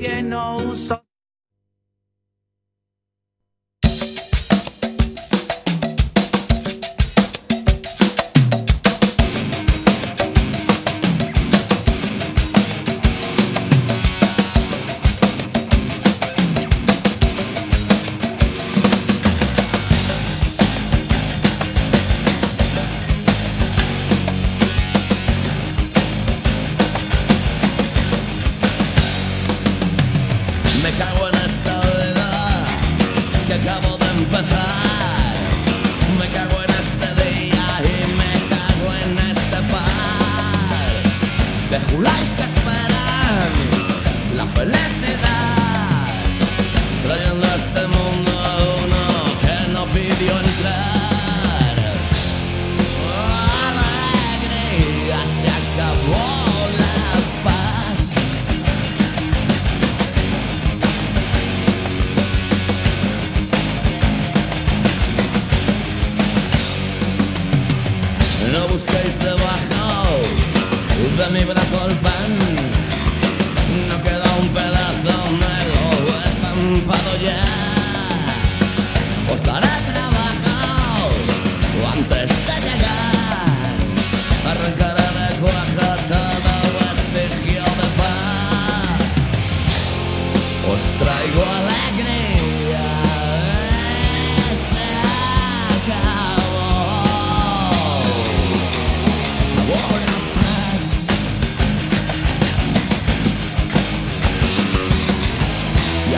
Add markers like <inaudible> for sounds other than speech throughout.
lleno no.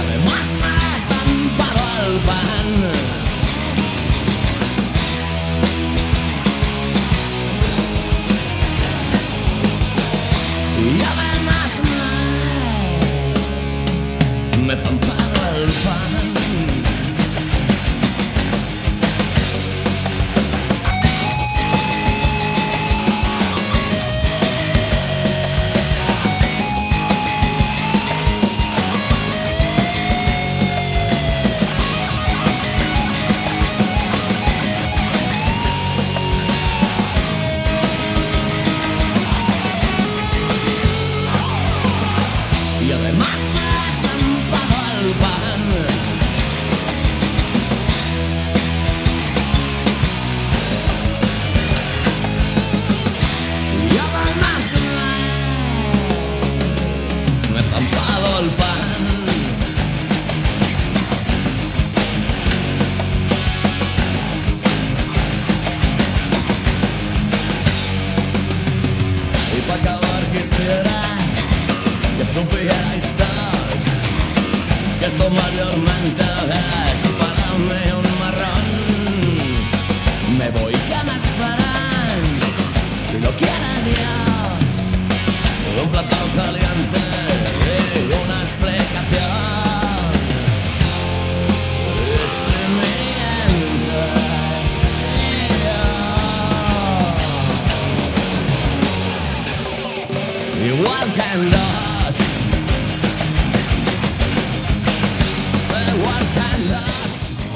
me.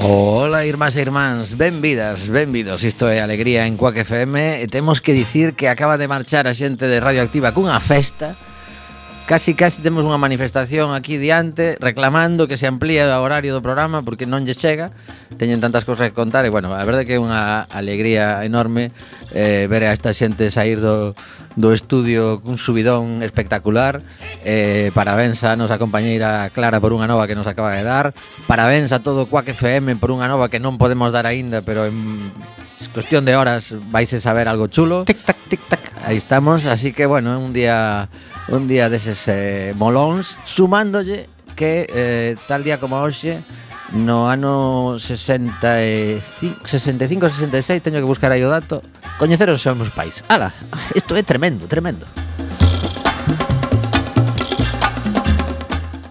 Ola, irmás e irmáns, benvidas, benvidos. Isto é Alegría en Cuac FM E temos que dicir que acaba de marchar a xente de Radioactiva cunha festa Casi, casi temos unha manifestación aquí diante reclamando que se amplíe o horario do programa porque non lle chega. Teñen tantas cousas que contar e, bueno, a verdade que é unha alegría enorme eh, ver a esta xente sair do, do estudio cun subidón espectacular. Eh, parabéns a nosa compañeira Clara por unha nova que nos acaba de dar. Parabéns a todo Quack FM por unha nova que non podemos dar aínda, pero en cuestión de horas vais a saber algo chulo. Tic tac, tic tac. Aí estamos, así que bueno, é un día un día deses eh, molóns sumándolle que eh, tal día como hoxe no ano 65, 65 66 teño que buscar aí o dato. Coñecer os seus pais. Ala isto é tremendo tremendo.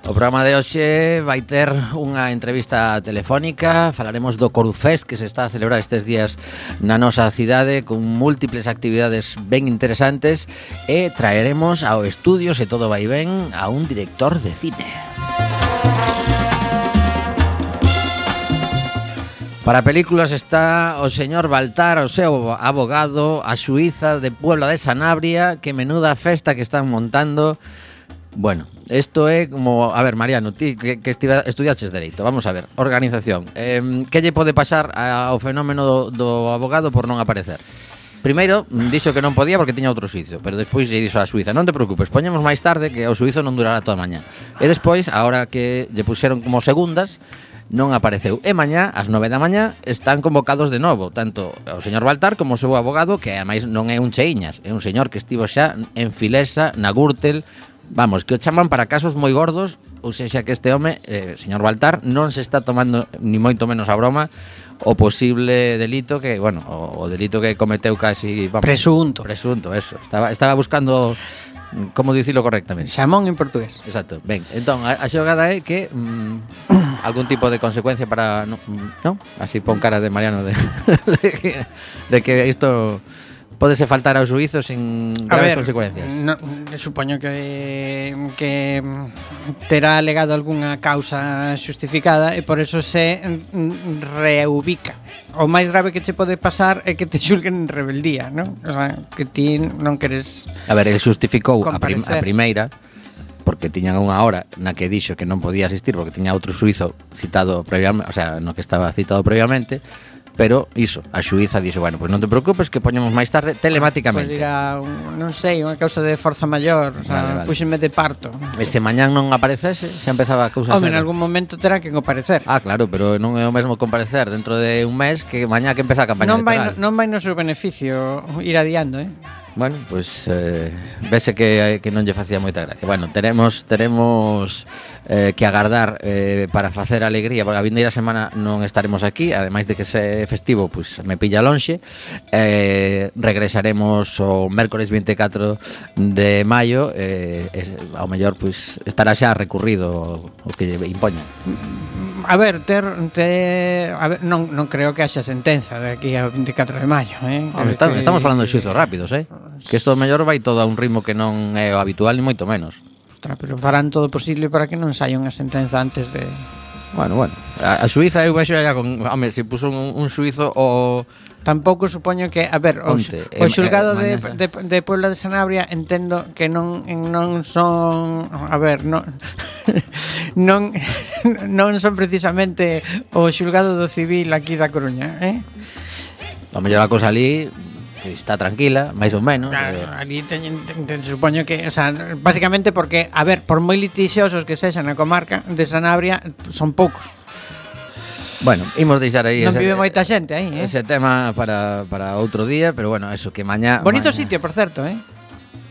O programa de hoxe vai ter unha entrevista telefónica. Falaremos do Corufest que se está a celebrar estes días na nosa cidade Con múltiples actividades ben interesantes E traeremos ao estudio, se todo vai ben, a un director de cine. Para películas está o señor Baltar, o seu abogado, a Suiza de Puebla de Sanabria, que menuda festa que están montando. Bueno, isto é como, a ver, Mariano, ti que, que estiva, estudiaches dereito, vamos a ver, organización. Eh, que lle pode pasar ao fenómeno do, do abogado por non aparecer? Primeiro, dixo que non podía porque tiña outro suizo Pero despois lle dixo a Suiza Non te preocupes, poñemos máis tarde que o suizo non durará toda a mañá E despois, ahora que lle puxeron como segundas non apareceu. E mañá, ás 9 da mañá, están convocados de novo, tanto o señor Baltar como o seu abogado, que ademais non é un cheiñas, é un señor que estivo xa en Filesa, na Gürtel, Vamos, que o chaman para casos moi gordos, ou sexa que este home, eh, señor Baltar, non se está tomando ni moito menos a broma o posible delito que, bueno, o, o delito que cometeu casi, vamos, presunto. Presunto, eso. Estaba estaba buscando mm, como dicilo correctamente. Xamón en portugués. Exacto. Ben, entón a, a xogada é que mm, <coughs> algún tipo de consecuencia para non, mm, no? así pon cara de Mariano de, <laughs> de, que, de que isto podese faltar ao suizos en graves ver, consecuencias. No, eh, supoño que que terá alegado algunha causa xustificada e por eso se mm, reubica. O máis grave que che pode pasar é que te xulguen en rebeldía, non? O sea, que ti non queres A ver, el xustificou a, prim a primeira porque tiñan unha hora na que dixo que non podía asistir porque tiña outro suizo citado previamente, o sea, no que estaba citado previamente, pero iso, a xuiza dixo, bueno, pois pues non te preocupes que poñemos máis tarde ah, telemáticamente. Pois pues dirá, non sei, unha causa de forza maior, vale, o sea, vale. puxenme de parto. E se mañán non aparecese, se empezaba a causa Home, en algún momento terá que comparecer. Ah, claro, pero non é o mesmo comparecer dentro de un mes que mañá que empeza a campaña non electoral. Vai, non vai no seu beneficio ir adiando, eh? Bueno, pois pues, eh, vese que, que non lle facía moita gracia. Bueno, teremos teremos eh, que agardar eh, para facer alegría Porque a vindeira semana non estaremos aquí. Ademais de que se festivo, pois pues, me pilla lonxe. Eh, Regresaremos o mércores 24 de maio. Eh, es, Ao mellor, pois, pues, estará xa recurrido o que lle impoña. A ver, ter, ter a ver, non, non creo que haxa sentenza de aquí ao 24 de maio, eh? Ver, estamos, estamos falando de xuizos rápidos, eh? Que isto mellor vai todo a un ritmo que non é o habitual, ni moito menos. Ostras, pero farán todo posible para que non saia unha sentenza antes de... Bueno, bueno. A, a Suiza eu vexo allá con... Home, se puso un, un suizo o... Tampouco supoño que, a ver, o, Onte, o eh, xulgado eh, de, de, de Puebla de Sanabria entendo que non non son, a ver, <laughs> non non <laughs> non son precisamente o xulgado do civil aquí da Coruña, eh? A mellor a cosa ali que está tranquila, máis ou menos. Claro, eh... ali teñen, te, te, supoño que, o sea, básicamente porque, a ver, por moi litixiosos que sexan na comarca de Sanabria, son poucos. Bueno, imos deixar aí Non ese, vive moita xente aí, eh? Ese tema para, para outro día Pero bueno, eso que mañá Bonito mañá... sitio, por certo, eh?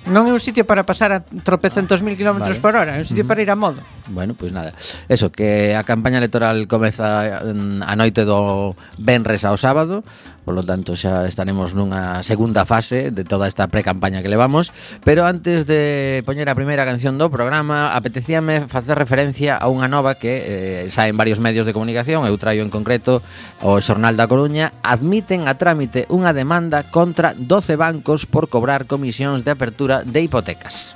Non é un sitio para pasar a tropecentos mil kilómetros vale. por hora, é un sitio uh -huh. para ir a modo. Bueno, pois pues nada. Eso, que a campaña electoral comeza mm, a noite do Benres ao sábado. Por lo tanto, xa estaremos nunha segunda fase de toda esta precampaña que levamos. Pero antes de poñer a primeira canción do programa, apetecíame facer referencia a unha nova que eh, xa en varios medios de comunicación, eu traio en concreto o Xornal da Coruña, admiten a trámite unha demanda contra 12 bancos por cobrar comisións de apertura de hipotecas.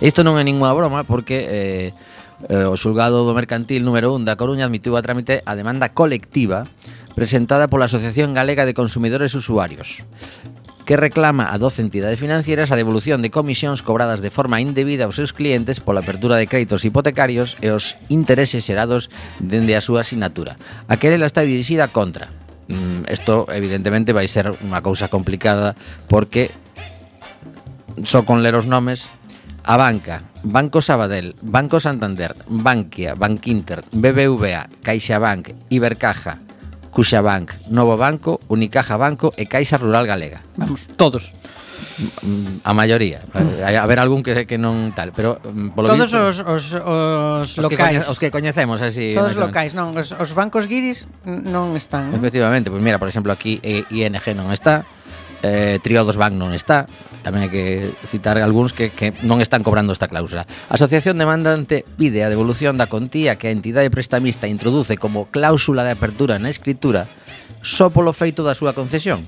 Isto non é ninguna broma porque... Eh, eh, o xulgado do mercantil número 1 da Coruña admitiu a trámite a demanda colectiva presentada pola Asociación Galega de Consumidores e Usuarios que reclama a 12 entidades financieras a devolución de comisións cobradas de forma indebida aos seus clientes pola apertura de créditos hipotecarios e os intereses xerados dende a súa asignatura. A querela está dirixida contra. Mm, Isto, evidentemente, vai ser unha cousa complicada porque só con ler os nomes a banca, Banco Sabadell, Banco Santander, Bankia, Bankinter, BBVA, CaixaBank, Ibercaja, Cuxabank, Novo Banco, Unicaja Banco e Caixa Rural Galega. Vamos, todos. Mm, a maioría. Hai haber algún que que non tal, pero mm, polo Todos visto, os, os, os, os locais. Que coñe, os que coñecemos así. Todos locais, non, os, os bancos guiris non están. Efectivamente, pois pues mira, por exemplo, aquí eh, ING non está, eh, Triodos Bank non está, Tamén hai que citar algúns que, que non están cobrando esta cláusula. A asociación demandante pide a devolución da contía que a entidade prestamista introduce como cláusula de apertura na escritura só polo feito da súa concesión,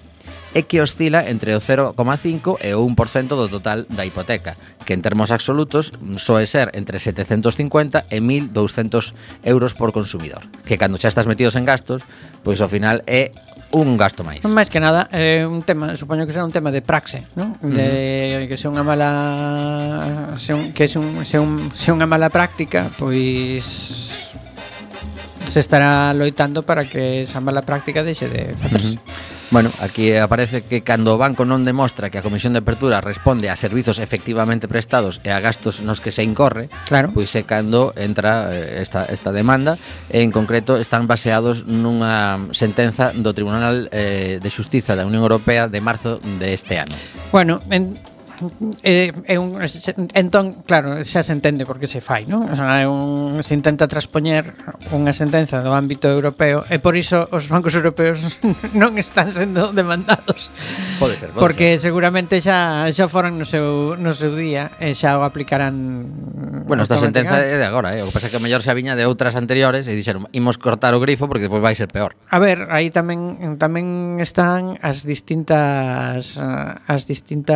e que oscila entre o 0,5 e o 1% do total da hipoteca, que en termos absolutos soe ser entre 750 e 1.200 euros por consumidor, que cando xa estás metidos en gastos, pois ao final é un gasto máis. Máis que nada, é eh, un tema, supoño que será un tema de praxe, non? De que se unha mala se un, que se un, se un, se unha mala práctica, pois se estará loitando para que esa mala práctica deixe de facerse. Bueno, aquí aparece que cando o banco non demostra que a Comisión de Apertura responde a servizos efectivamente prestados e a gastos nos que se incorre, claro. pois é cando entra eh, esta, esta demanda. En concreto, están baseados nunha sentenza do Tribunal eh, de Justiza da Unión Europea de marzo deste este ano. Bueno, en, é, é un, entón, claro, xa se entende por que se fai, non? O sea, é un, se intenta traspoñer unha sentenza do ámbito europeo e por iso os bancos europeos <laughs> non están sendo demandados. Pode ser, pode Porque ser. seguramente xa xa foran no seu no seu día e xa o aplicarán Bueno, esta sentenza é de agora, eh? o que pasa é que mellor se viña de outras anteriores e dixeron, imos cortar o grifo porque depois vai ser peor. A ver, aí tamén tamén están as distintas as distintas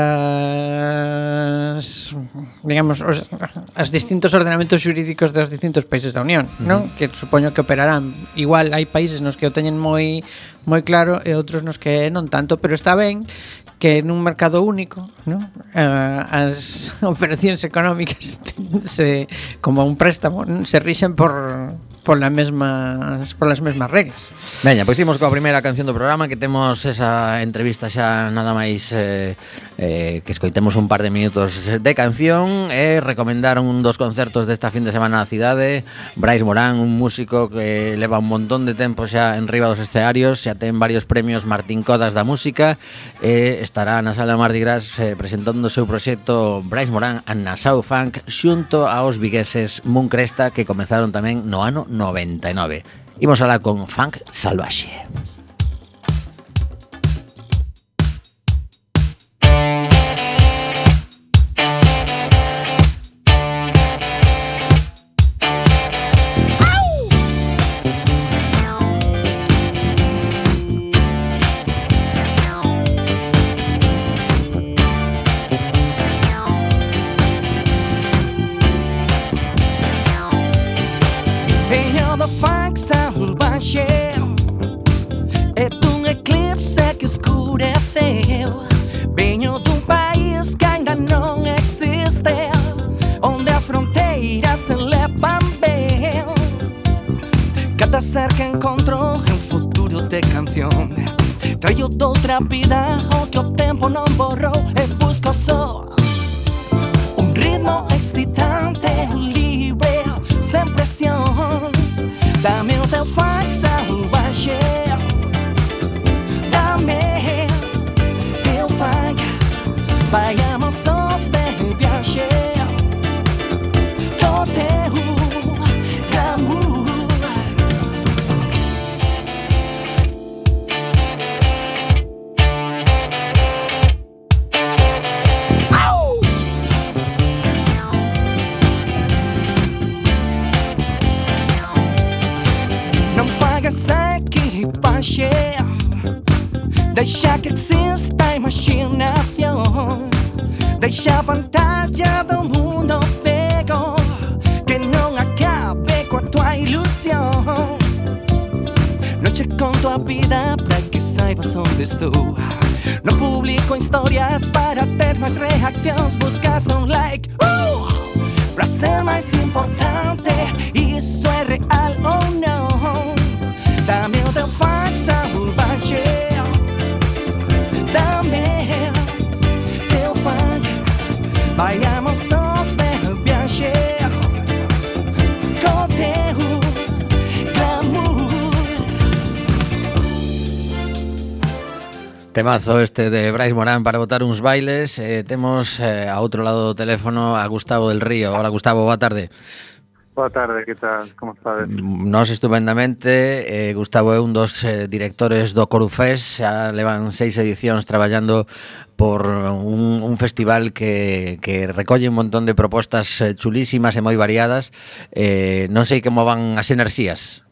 digamos os, as distintos ordenamentos xurídicos dos distintos países da Unión, uh -huh. non? Que supoño que operarán. Igual hai países nos que o teñen moi moi claro e outros nos que non tanto, pero está ben que nun mercado único, non? Eh, as <laughs> operacións económicas <laughs> se como un préstamo, se rixen por pola mesmas polas mesmas reglas. Veña, pois imos coa primeira canción do programa que temos esa entrevista xa nada máis eh, eh, que escoitemos un par de minutos de canción e eh, recomendaron un dos concertos desta fin de semana na cidade Brais Morán, un músico que leva un montón de tempo xa en riba dos escenarios xa ten varios premios Martín Codas da música e eh, estará na sala Mardi Gras eh, presentando o seu proxecto Brais Morán and Nassau Funk xunto aos vigueses Mooncresta que comenzaron tamén no ano 99. Imos a hablar con Funk Salvaje. pueda ser que encontrò un futuro de canción Ti aiutò otra vida o che o tempo non borrò e busco solo un ritmo excitante, libre, sem presións. Dame o teu fax ao baixo. Dame teu fax, vai Deixa que exista a imaginação Deixa a pantalla do mundo cego Que não acabe com a tua ilusão Não te conto a vida para que saibas onde estou Não publico histórias para ter mais reacções Buscas um like uh! Pra ser mais importante Isso é real ou não Dame o teu Temazo este de Bryce Morán para botar uns bailes. Eh, temos eh, a outro lado do teléfono a Gustavo del Río. Hola Gustavo, boa tarde. Boa tarde, que tal? Como estades? Mm, Nos estupendamente, eh, Gustavo é un dos eh, directores do Corufés, xa levan seis edicións traballando por un, un festival que, que recolle un montón de propostas eh, chulísimas e moi variadas. Eh, non sei como van as enerxías.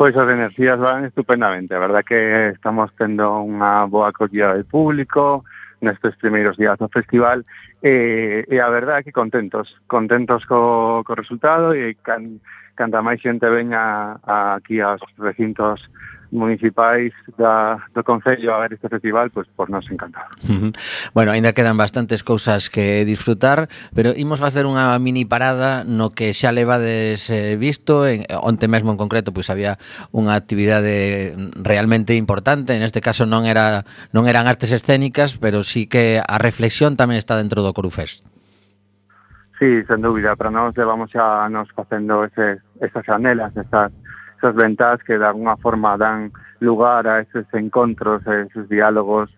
Pois as enerxías van estupendamente, a verdad que estamos tendo unha boa acollida de público nestes primeiros días do festival eh, e, e a verdad que contentos, contentos co, co resultado e can, canta máis xente veña a, aquí aos recintos municipais da, do Concello a ver este festival, pois pues, por nos encantado. Uh -huh. Bueno, aínda quedan bastantes cousas que disfrutar, pero imos facer unha mini parada no que xa levades eh, visto, en, onte mesmo en concreto pois había unha actividade realmente importante, en este caso non era non eran artes escénicas, pero sí que a reflexión tamén está dentro do Corufest. Sí, sen dúbida, para nós levamos xa nos facendo ese, esas anelas, esas esas ventas que de alguna forma dan lugar a esos encontros, a esos diálogos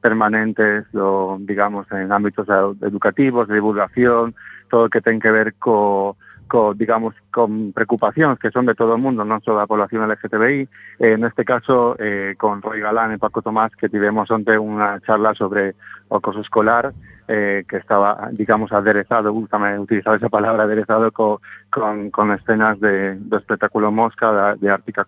permanentes, lo, digamos, en ámbitos educativos, de divulgación, todo o que ten que ver co co, digamos, con preocupacións que son de todo o mundo, non só da población LGTBI, eh, neste caso eh, con Roy Galán e Paco Tomás que tivemos onte unha charla sobre o acoso escolar eh, que estaba, digamos, aderezado, gustame utilizar esa palabra, aderezado co, con, con escenas de, do espectáculo Mosca, da, de Ártica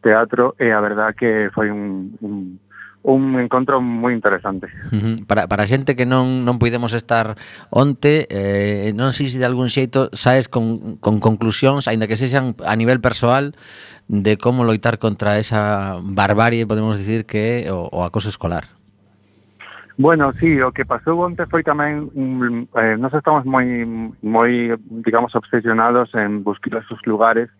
Teatro, eh, e a verdad que foi un, un un encontro moi interesante. Uh -huh. Para, para a xente que non, non puidemos estar onte, eh, non sei se de algún xeito saes con, con conclusións, aínda que sexan a nivel persoal, de como loitar contra esa barbarie, podemos dicir, que é o, o acoso escolar. Bueno, sí, o que pasou onte foi tamén mm, eh, nós estamos moi moi, digamos, obsesionados en buscar esos lugares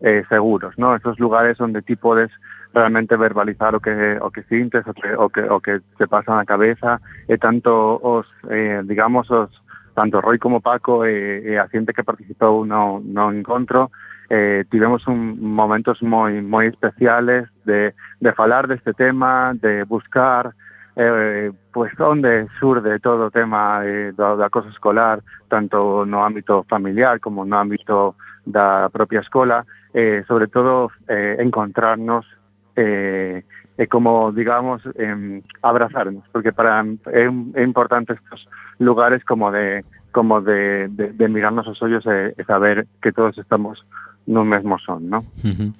eh, seguros, ¿no? Esos lugares onde ti podes podes realmente verbalizar o que o que sintes o que, o que, o que te pasa na cabeza e tanto os eh, digamos os tanto Roy como Paco e, e a xente que participou no, no encontro eh, tivemos un, momentos moi moi especiales de, de falar deste tema, de buscar eh, pues onde surde todo o tema eh, do, do acoso escolar, tanto no ámbito familiar como no ámbito da propia escola, eh, sobre todo eh, encontrarnos eh, e como, digamos, eh, abrazarnos, porque para é, é importante estos lugares como de como de, de, de mirarnos os ollos e, e saber que todos estamos no mesmo son, ¿no? Uh -huh.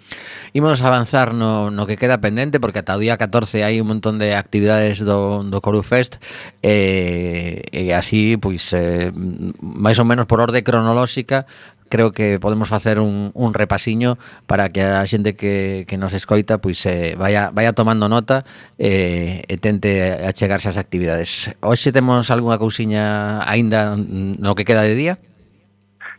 Imos avanzar no, no que queda pendente porque ata o día 14 hai un montón de actividades do, do Corufest eh, e así, pois, eh, máis ou menos por orde cronolóxica creo que podemos facer un, un repasiño para que a xente que, que nos escoita pois eh, vaya, vaya tomando nota eh, e tente achegarse ás actividades. Hoxe temos algunha cousiña aínda no que queda de día?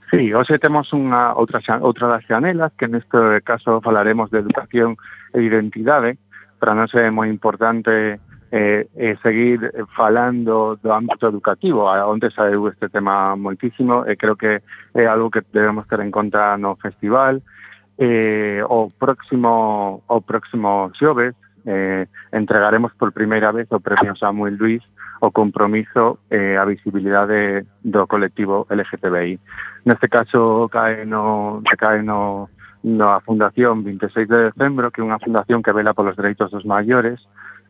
Sí, hoxe temos unha outra outra das xanelas que neste caso falaremos de educación e identidade. Para nós é moi importante eh, eh, seguir falando do ámbito educativo. Ah, Onde saiu este tema moitísimo e eh, creo que é algo que debemos ter en conta no festival. Eh, o próximo o próximo xoves eh, entregaremos por primeira vez o premio Samuel Luis o compromiso e eh, a visibilidade do colectivo LGTBI. Neste caso cae no, cae no, na Fundación 26 de Decembro, que é unha fundación que vela polos dereitos dos maiores,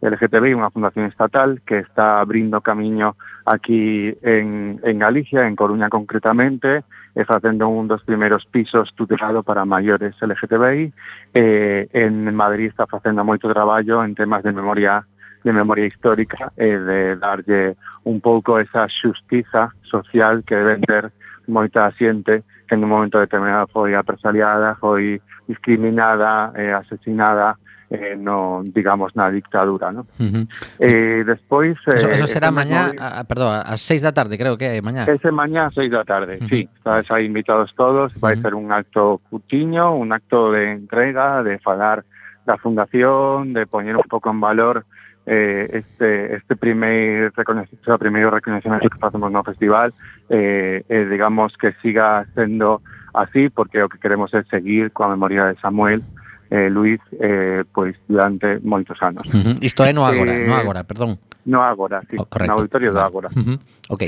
LGTBI, unha fundación estatal que está abrindo camiño aquí en, en Galicia, en Coruña concretamente, e facendo un dos primeiros pisos tutelado para maiores LGTBI. Eh, en Madrid está facendo moito traballo en temas de memoria de memoria histórica e eh, de darlle un pouco esa xustiza social que deben ter moita xente que en un momento determinado foi apresaliada, foi discriminada, eh, asesinada, eh, no, digamos, na dictadura, ¿no? Uh -huh. eh, despois... Eso, eh, eso será mañá, ah, a, perdón, ás 6 da tarde, creo que é mañá. Ese mañá ás seis da tarde, uh -huh. sí. Estáis aí invitados todos, vai uh -huh. ser un acto cutiño, un acto de entrega, de falar da fundación, de poñer un pouco en valor eh, este, este primeiro reconocimiento, o primeiro reconocimiento que facemos no festival, eh, eh, digamos que siga sendo así, porque o que queremos é seguir coa memoria de Samuel, uh eh, Luis eh, pois durante moitos anos. Uh -huh. Isto é no agora, eh, no agora, perdón. No agora, sí, oh, correcto. no auditorio do agora. Uh -huh. Ok.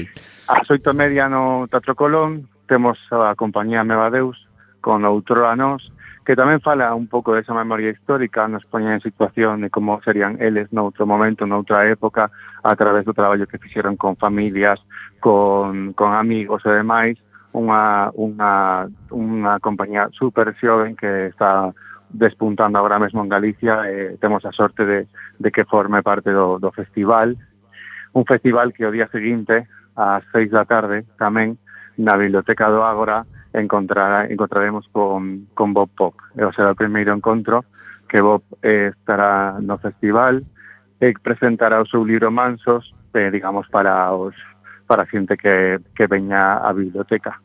Ás oito media no Teatro Colón temos a compañía Mevadeus con outro anos que tamén fala un pouco desa memoria histórica, nos poñen en situación de como serían eles noutro momento, noutra época, a través do traballo que fixeron con familias, con, con amigos e demais, unha, unha, unha compañía super xoven que está despuntando agora mesmo en Galicia eh, e temos a sorte de, de que forme parte do, do festival un festival que o día seguinte ás seis da tarde tamén na Biblioteca do Ágora encontrar, encontraremos con, con Bob Pop e o será o primeiro encontro que Bob eh, estará no festival e presentará o seu libro Mansos eh, digamos para os para a xente que, que veña á biblioteca.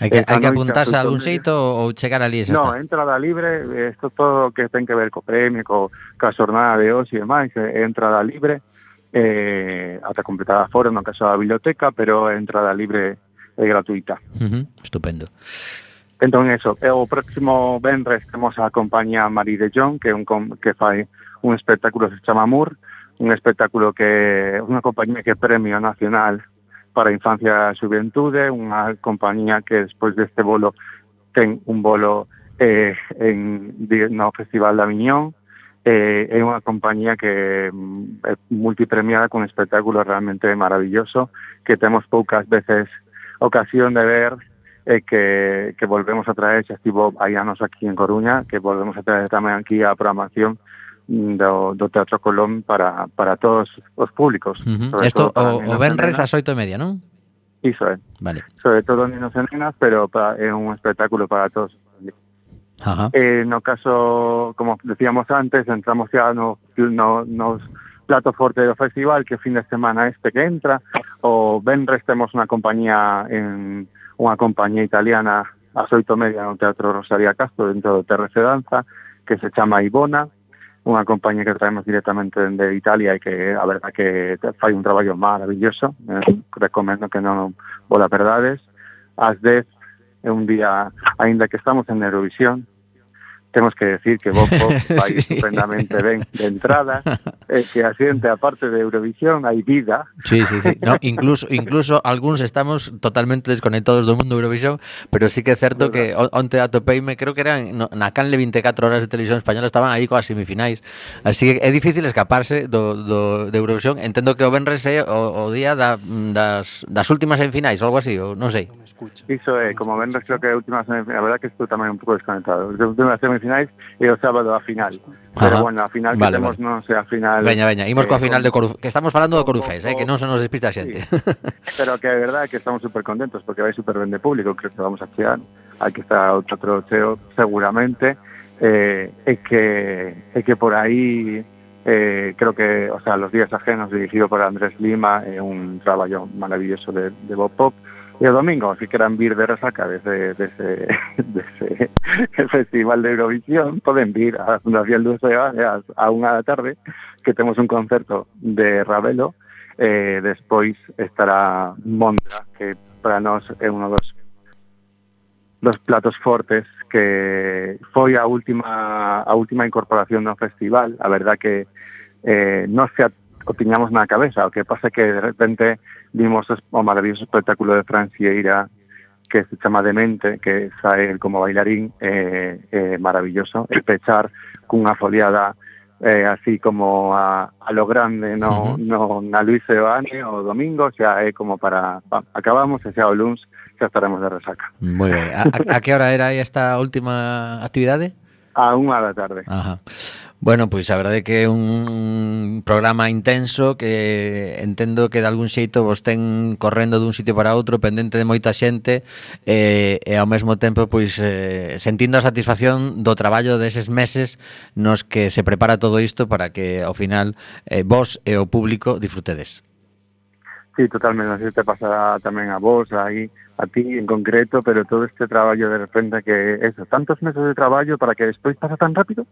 Hai que, eh, hai que apuntarse a algún xeito ou chegar ali xa no, está? Entrada libre, isto todo que ten que ver co premio, co, ca xornada de hoxe e demais, entrada libre, eh, ata completada fora, no caso da biblioteca, pero entrada libre e gratuita. Uh -huh, estupendo. Entón, eso, e o próximo venres temos a compañía Marie de Jong, que, un, que fai un espectáculo que se chama Mur, un espectáculo que unha compañía que é premio nacional para a infancia e xuventude, unha compañía que despois deste bolo ten un bolo eh, en, no Festival da Miñón, eh, é unha compañía que mm, é multipremiada con un espectáculo realmente maravilloso que temos poucas veces ocasión de ver e que, que volvemos a traer, xa estivo hai anos aquí en Coruña, que volvemos a traer tamén aquí a programación do, do Teatro Colón para, para todos os públicos. Uh -huh. Esto o, o Benres ás oito e media, non? Iso é. Vale. Sobre todo ninos e nenas, pero para, é un espectáculo para todos. Ajá. Eh, no caso, como decíamos antes, entramos ya no, no, nos plato forte do festival, que o fin de semana este que entra, o Benres temos unha compañía en unha compañía italiana a oito media no Teatro Rosaria Castro dentro do TRC Danza, que se chama Ibona, unha compañía que traemos directamente de Italia e que a verdad que fai un traballo maravilloso, eh, recomendo que non vola la perdades. As 10 é un día, aínda que estamos en Eurovisión, temos que decir que Bob Pop vai estupendamente ben de entrada, <laughs> e eh, que a xente, aparte de Eurovisión, hai vida. Sí, sí, sí. No, incluso, incluso algúns estamos totalmente desconectados do mundo Eurovisión, pero sí que é certo que onte a topeime, creo que eran no, na canle 24 horas de televisión española estaban aí coas semifinais. Así que é difícil escaparse do, do, de Eurovisión. Entendo que o Benres é o, o día da, das, das últimas semifinais, algo así, ou non sei. Iso é, como Benres creo que é a última semifinal, a verdad que estou tamén un pouco desconectado. As últimas semifinais semifinais e o sábado a final. Ajá. Pero bueno, a final vale, que temos, vale. non sei, a final... Veña, veña, imos coa eh, final de Corufés, que estamos falando do Corufés, eh, que non se nos despista a xente. Sí. <laughs> Pero que é verdade que estamos super contentos porque vai super ben de público, creo que vamos a chegar, hai que estar outro troceo seguramente, eh, e, que, e que por aí eh, creo que, o sea, Los días ajenos dirigido por Andrés Lima é eh, un traballo maravilloso de, de Bob Pop, E o domingo, que queran vir de resaca desde, desde, desde <laughs> el <laughs> festival de Eurovisión, poden vir a Fundación Luz de Baleas a unha da tarde, que temos un concerto de Ravelo, eh, despois estará Mondra, que para nós é unha dos dos platos fortes que foi a última a última incorporación do festival, a verdad que eh, non se o tiñamos na cabeza, o que pasa que de repente vimos o maravilloso espectáculo de Francieira que se chama Demente, que sae el como bailarín, eh, eh, maravilloso, e pechar cunha foliada eh, así como a, a lo grande no, uh -huh. no na Luis Sebane o domingo, xa é como para pa, acabamos e xa o luns xa estaremos de resaca. Moi ben. A, a, a que hora era esta última actividade? A unha da tarde. Ajá. Bueno, pois a verdade que é un programa intenso que entendo que de algún xeito vos ten correndo dun sitio para outro, pendente de moita xente e, e ao mesmo tempo pois eh, sentindo a satisfacción do traballo deses meses nos que se prepara todo isto para que ao final eh, vos e o público disfrutedes. Sí, totalmente, así te pasa tamén a vos, aí a ti en concreto, pero todo este traballo de repente que eso, tantos meses de traballo para que despois pasa tan rápido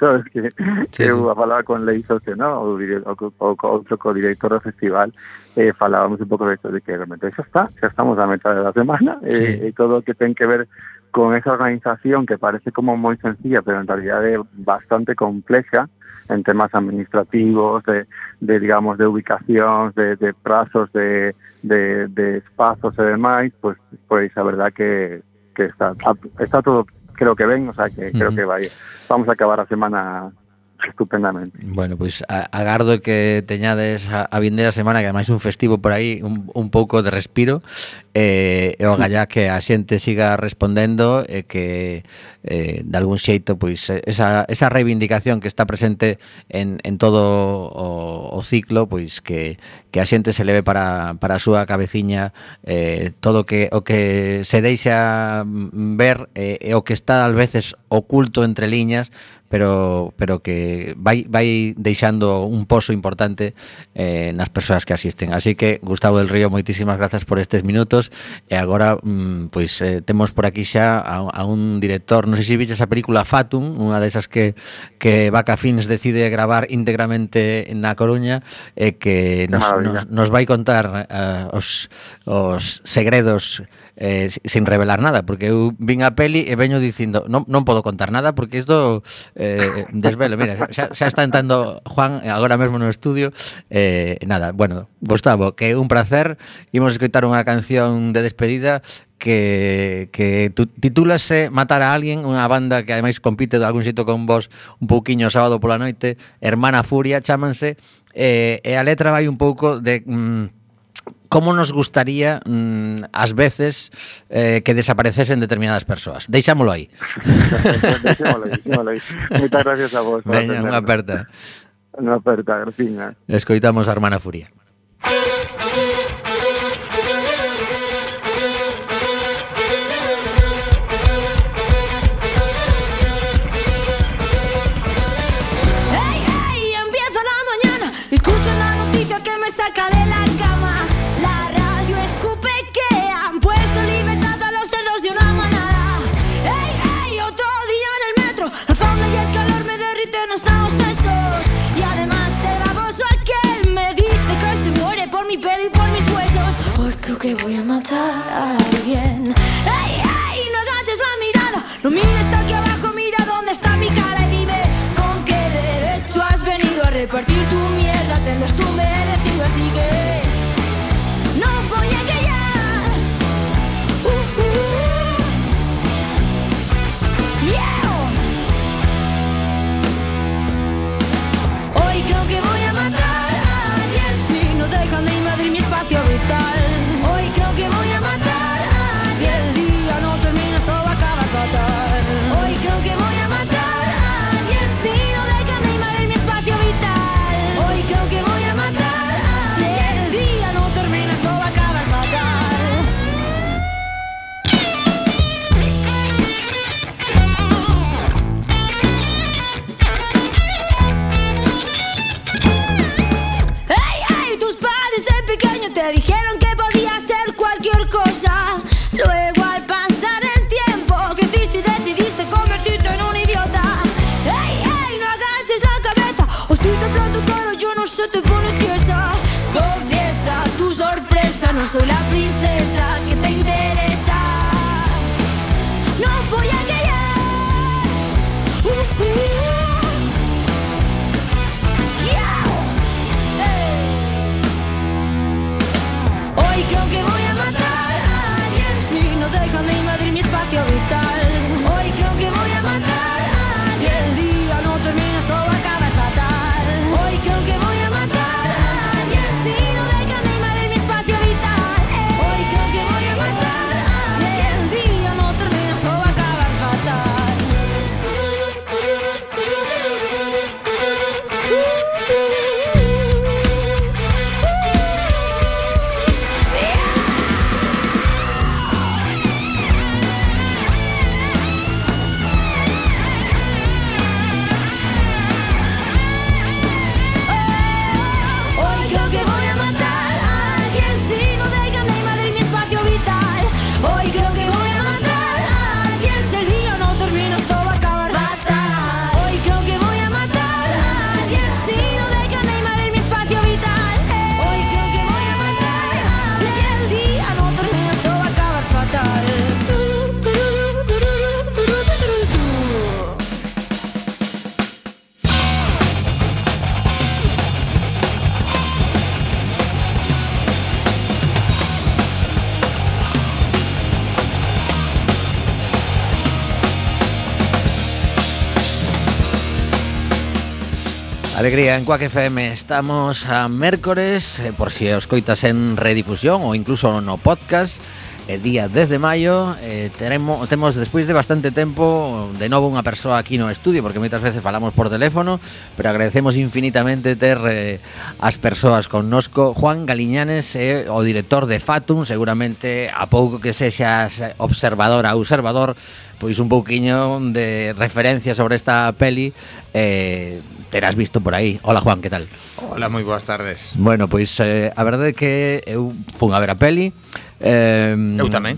sabes que sí, sí. Eh, eu falaba con Lei Socio, no, o, o, o outro co-director do festival eh, falábamos un pouco de isto, de que realmente xa está, xa estamos a metade da semana eh, sí. eh, e todo o que ten que ver con esa organización que parece como moi sencilla, pero en realidad é bastante complexa en temas administrativos, de, de digamos, de ubicacións, de, de prazos, de, de, de espazos e demais, pues, pois pues, a verdad que, que está, está todo creo que ven, o sea que creo que va vamos a acabar la semana estupendamente. Bueno, pois pues, agardo que teñades a, a vindeira semana que ademais un festivo por aí, un, un pouco de respiro eh, e o gallá <laughs> que a xente siga respondendo e eh, que eh, de algún xeito pois pues, esa, esa reivindicación que está presente en, en todo o, o ciclo pois pues, que, que a xente se leve para, para a súa cabeciña eh, todo que o que se deixa mm, ver eh, o que está tal veces oculto entre liñas pero pero que vai vai deixando un pozo importante eh, nas persoas que asisten. Así que Gustavo del Río, moitísimas grazas por estes minutos e agora mm, pois eh, temos por aquí xa a, a un director, non sei se viches a película Fatum, unha desas que que Vaca Fins decide gravar íntegramente na Coruña e eh, que nos, Maravilla. nos, nos vai contar eh, os os segredos eh, sin revelar nada, porque eu vin a peli e veño dicindo, non, non podo contar nada porque isto eh, desvelo, mira, xa, xa está entrando Juan agora mesmo no estudio, eh, nada, bueno, Gustavo, que é un placer, imos escoitar unha canción de despedida que, que titúlase Matar a alguén, unha banda que ademais compite de algún xito con vos un pouquiño sábado pola noite, Hermana Furia, chámanse, eh, e a letra vai un pouco de... Mm, como nos gustaría mm, as veces eh, que desaparecesen determinadas persoas. Deixámolo aí. <laughs> aí, aí. Moitas gracias a vos. Veña, unha aperta. Unha aperta, graciña. Escoitamos a Hermana Furia. Música que voy a matar a alguien. ¡Ey, ey! No agaches la mirada, no mires alegría en Quack FM. Estamos a mércores, eh, por si os coitas en redifusión ou incluso no podcast, eh, día 10 de maio, eh, teremos, temos despois de bastante tempo de novo unha persoa aquí no estudio, porque moitas veces falamos por teléfono, pero agradecemos infinitamente ter eh, as persoas connosco. Juan Galiñanes é eh, o director de Fatum, seguramente a pouco que sexas observador a observador, pois un pouquiño de referencia sobre esta peli eh, terás visto por aí. Hola Juan, que tal? Hola, moi boas tardes. Bueno, pois eh, a verdade é que eu fun a ver a peli Eh, eu tamén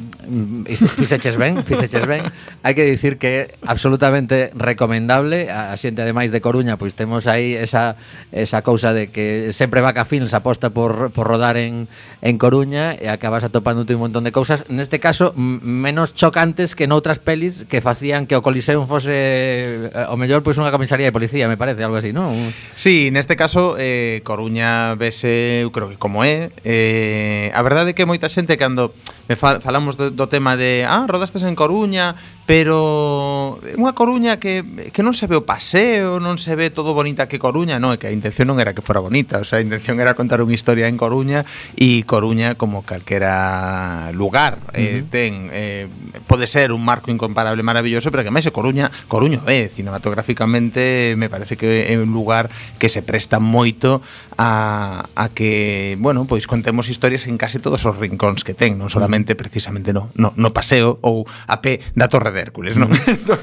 Fixeches ben, fixeches ben Hai que dicir que absolutamente recomendable A xente ademais de Coruña Pois temos aí esa, esa cousa de que Sempre Vaca Films aposta por, por rodar en, en Coruña E acabas atopándote un montón de cousas Neste caso, menos chocantes que noutras pelis que facían que o Coliseum fose eh, o mellor pois unha comisaría de policía, me parece, algo así, non? Sí, neste caso eh, Coruña vese, eu creo que como é, eh, a verdade é que moita xente cando Me fal falamos do, do tema de, ah, rodastes en Coruña, pero eh, unha Coruña que, que non se ve o paseo, non se ve todo bonita que Coruña, non, é que a intención non era que fora bonita, o sea, a intención era contar unha historia en Coruña e Coruña como calquera lugar uh -huh. eh, ten eh, pode ser un marco incomparable maravilloso, pero que máis é Coruña, Coruño é eh, cinematográficamente me parece que é un lugar que se presta moito a, a que, bueno, pois contemos historias en case todos os rincóns que ten, non solamente precisamente precisamente no, no, no paseo ou a pé da Torre de Hércules, non? <laughs> Entón,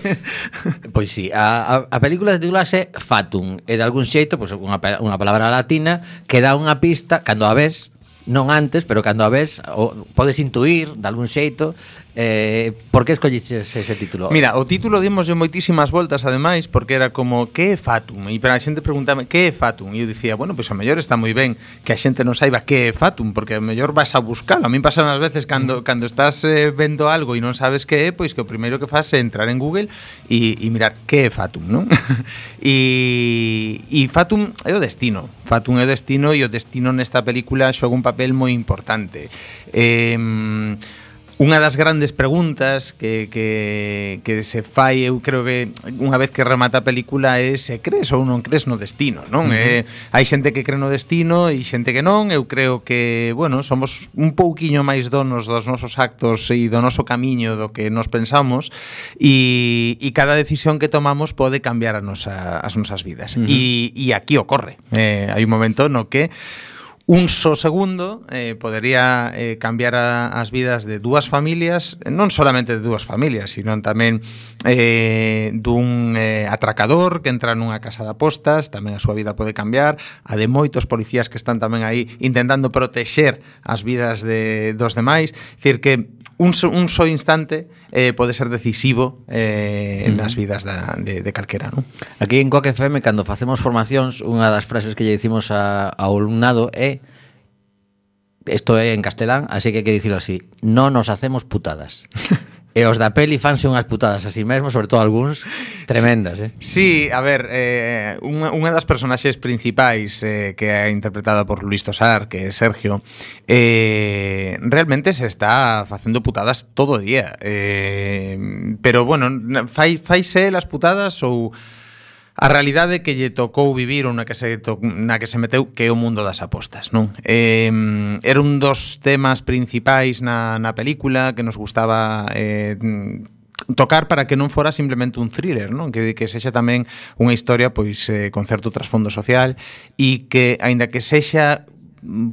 pois sí, a, a, a película titulase Fatum, e de algún xeito, pois pues, unha, unha palabra latina que dá unha pista, cando a ves, non antes, pero cando a ves o, podes intuir de algún xeito Eh, por que escolliches ese título? Mira, o título dimoslle moitísimas voltas ademais porque era como que é Fatum e para a xente preguntame que é Fatum e eu dicía, bueno, pois pues, a mellor está moi ben que a xente non saiba que é Fatum porque a mellor vas a buscalo. A min pasa as veces cando mm. cando estás eh, vendo algo e non sabes que é, pois que o primeiro que faz é entrar en Google e, e mirar que é Fatum, non? <laughs> e, e Fatum é o destino. Fatum é o destino e o destino nesta película xoga un papel moi importante. Eh, Unha das grandes preguntas que, que, que se fai, eu creo que unha vez que remata a película é se crees ou non crees no destino, non? Uh -huh. eh, hai xente que cree no destino e xente que non, eu creo que, bueno, somos un pouquiño máis donos dos nosos actos e do noso camiño do que nos pensamos e, e cada decisión que tomamos pode cambiar a nosa, as nosas vidas. Uh -huh. e, e aquí ocorre. Eh, hai un momento no que un só segundo eh, podería eh, cambiar a, as vidas de dúas familias, non solamente de dúas familias, sino tamén eh, dun eh, atracador que entra nunha casa de apostas, tamén a súa vida pode cambiar, a de moitos policías que están tamén aí intentando protexer as vidas de dos demais, dicir que un, so, un só instante eh, pode ser decisivo eh, mm. nas vidas da, de, de calquera, non? Aquí en Coque FM, cando facemos formacións, unha das frases que lle dicimos a, ao alumnado é Esto é en castelán, así que hai que dicilo así. Non nos hacemos putadas. <laughs> E os da peli fanse unhas putadas así mesmo, sobre todo algúns, tremendas, eh? Sí, a ver, eh, unha, unha das personaxes principais eh, que é interpretada por Luis Tosar, que é Sergio, eh, realmente se está facendo putadas todo o día. Eh, pero, bueno, fai, faise las putadas ou a realidade que lle tocou vivir ou na que se, to, na que se meteu que é o mundo das apostas, non? Eh, era un dos temas principais na, na película que nos gustaba eh, tocar para que non fora simplemente un thriller, non? Que, que sexa tamén unha historia pois eh, con certo trasfondo social e que, aínda que sexa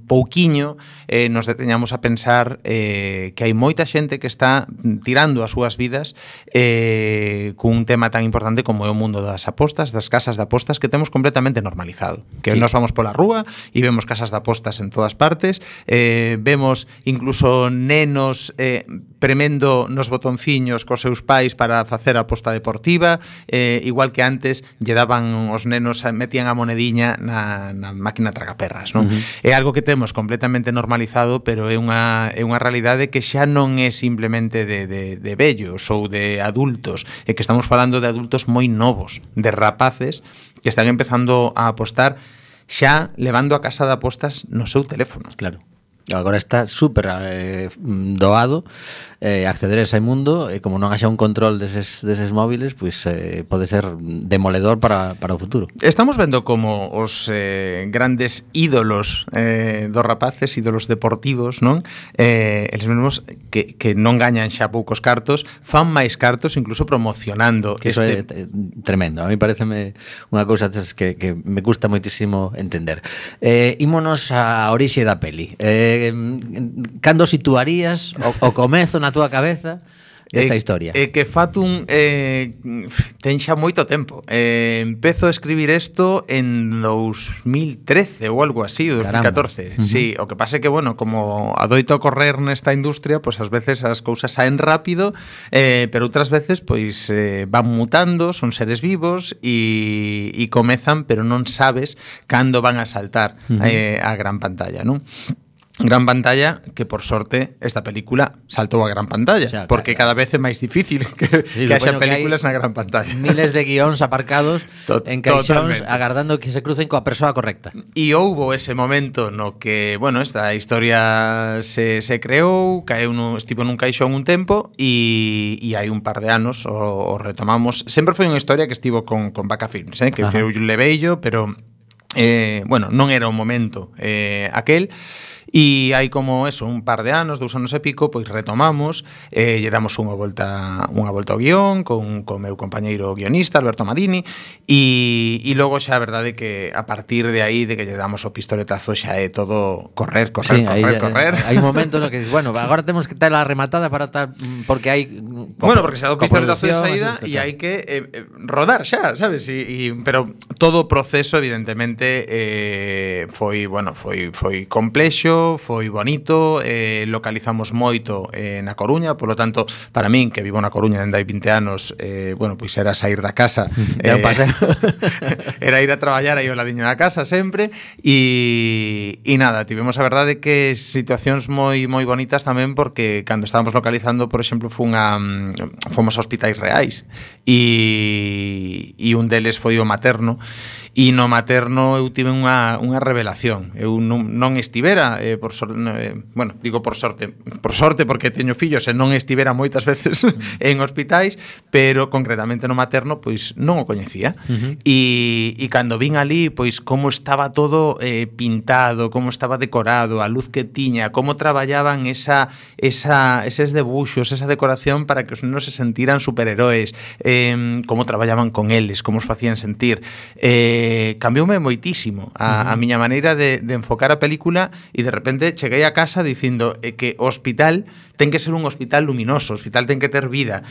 pouquiño eh, nos deteñamos a pensar eh, que hai moita xente que está tirando as súas vidas eh, cun tema tan importante como é o mundo das apostas, das casas de apostas que temos completamente normalizado. Que sí. nos vamos pola rúa e vemos casas de apostas en todas partes, eh, vemos incluso nenos eh, premendo nos botonciños cos seus pais para facer a aposta deportiva, eh, igual que antes lle daban os nenos, metían a monediña na, na máquina tragaperras, non? Uh -huh. É algo que temos completamente normalizado, pero é unha, é unha realidade que xa non é simplemente de, de, de vellos ou de adultos, é que estamos falando de adultos moi novos, de rapaces que están empezando a apostar xa levando a casa de apostas no seu teléfono. Claro. Agora está super eh, doado eh, acceder a ese mundo e como non haxa un control deses, deses móviles, pois pues, eh, pode ser demoledor para, para o futuro. Estamos vendo como os eh, grandes ídolos eh, dos rapaces, ídolos deportivos, non? Eh, eles mesmos que, que non gañan xa poucos cartos, fan máis cartos incluso promocionando. Que este... Iso é tremendo. A mí pareceme unha cousa que, que me gusta moitísimo entender. Eh, ímonos á orixe da peli. Eh, cando situarías o, o comezo na túa cabeza esta eh, historia? É eh, que Fatum eh, ten xa moito tempo. Eh, empezo a escribir isto en 2013 ou algo así, 2014. Caramba. Uh -huh. Sí, o que pasa é que, bueno, como adoito a correr nesta industria, pois pues, ás veces as cousas saen rápido, eh, pero outras veces pois eh, van mutando, son seres vivos e, e comezan, pero non sabes cando van a saltar uh -huh. eh, a gran pantalla, non? gran pantalla que por sorte esta película saltou a gran pantalla, o sea, porque claro. cada vez é máis difícil <laughs> que, sí, que haxa películas que na gran pantalla. Miles de guións aparcados <laughs> to en caixóns agardando que se crucen coa persoa correcta. E houbo ese momento no que, bueno, esta historia se, se creou, caeu no, estivo nun caixón un tempo e, e hai un par de anos o, o retomamos. Sempre foi unha historia que estivo con, con Vaca Films, eh, que Ajá. feu Leveillo, pero eh, bueno, non era o momento eh, aquel, E hai como eso, un par de anos, dous anos e pico, pois retomamos, eh, lle damos unha volta unha volta ao guión con, con meu compañeiro guionista Alberto Madini e, e logo xa a verdade que a partir de aí de que lle damos o pistoletazo xa é todo correr, correr, sí, correr, aí, correr. Hai un momento no que dices, bueno, agora temos que ter a rematada para tal porque hai Bueno, porque xa do pistoletazo de saída e hai que eh, eh rodar xa, sabes? E, e, pero todo o proceso evidentemente eh, foi, bueno, foi foi complexo foi bonito, eh, localizamos moito eh, na Coruña, polo tanto, para min, que vivo na Coruña dende hai 20 anos, eh, bueno, pois era sair da casa, <laughs> eh, <laughs> era ir a traballar aí ao ladiño da casa sempre, e, e nada, tivemos a verdade que situacións moi moi bonitas tamén porque cando estábamos localizando, por exemplo, fun a, fomos a hospitais reais, e, e un deles foi o materno, E no materno eu tive unha, unha revelación. Eu non, non estivera, eh, por sorte, eh, bueno, digo por sorte, por sorte porque teño fillos e non estivera moitas <laughs> veces en hospitais, pero concretamente no materno pois non o coñecía. Uh -huh. E, e cando vin ali, pois como estaba todo eh, pintado, como estaba decorado, a luz que tiña, como traballaban esa, esa, eses debuxos, esa decoración para que os nenos se sentiran superheróis, eh, como traballaban con eles, como os facían sentir. Eh, Eh, cambioume moitísimo a, uh -huh. a miña maneira de, de enfocar a película e de repente cheguei a casa dicindo eh, que o hospital ten que ser un hospital luminoso, o hospital ten que ter vida.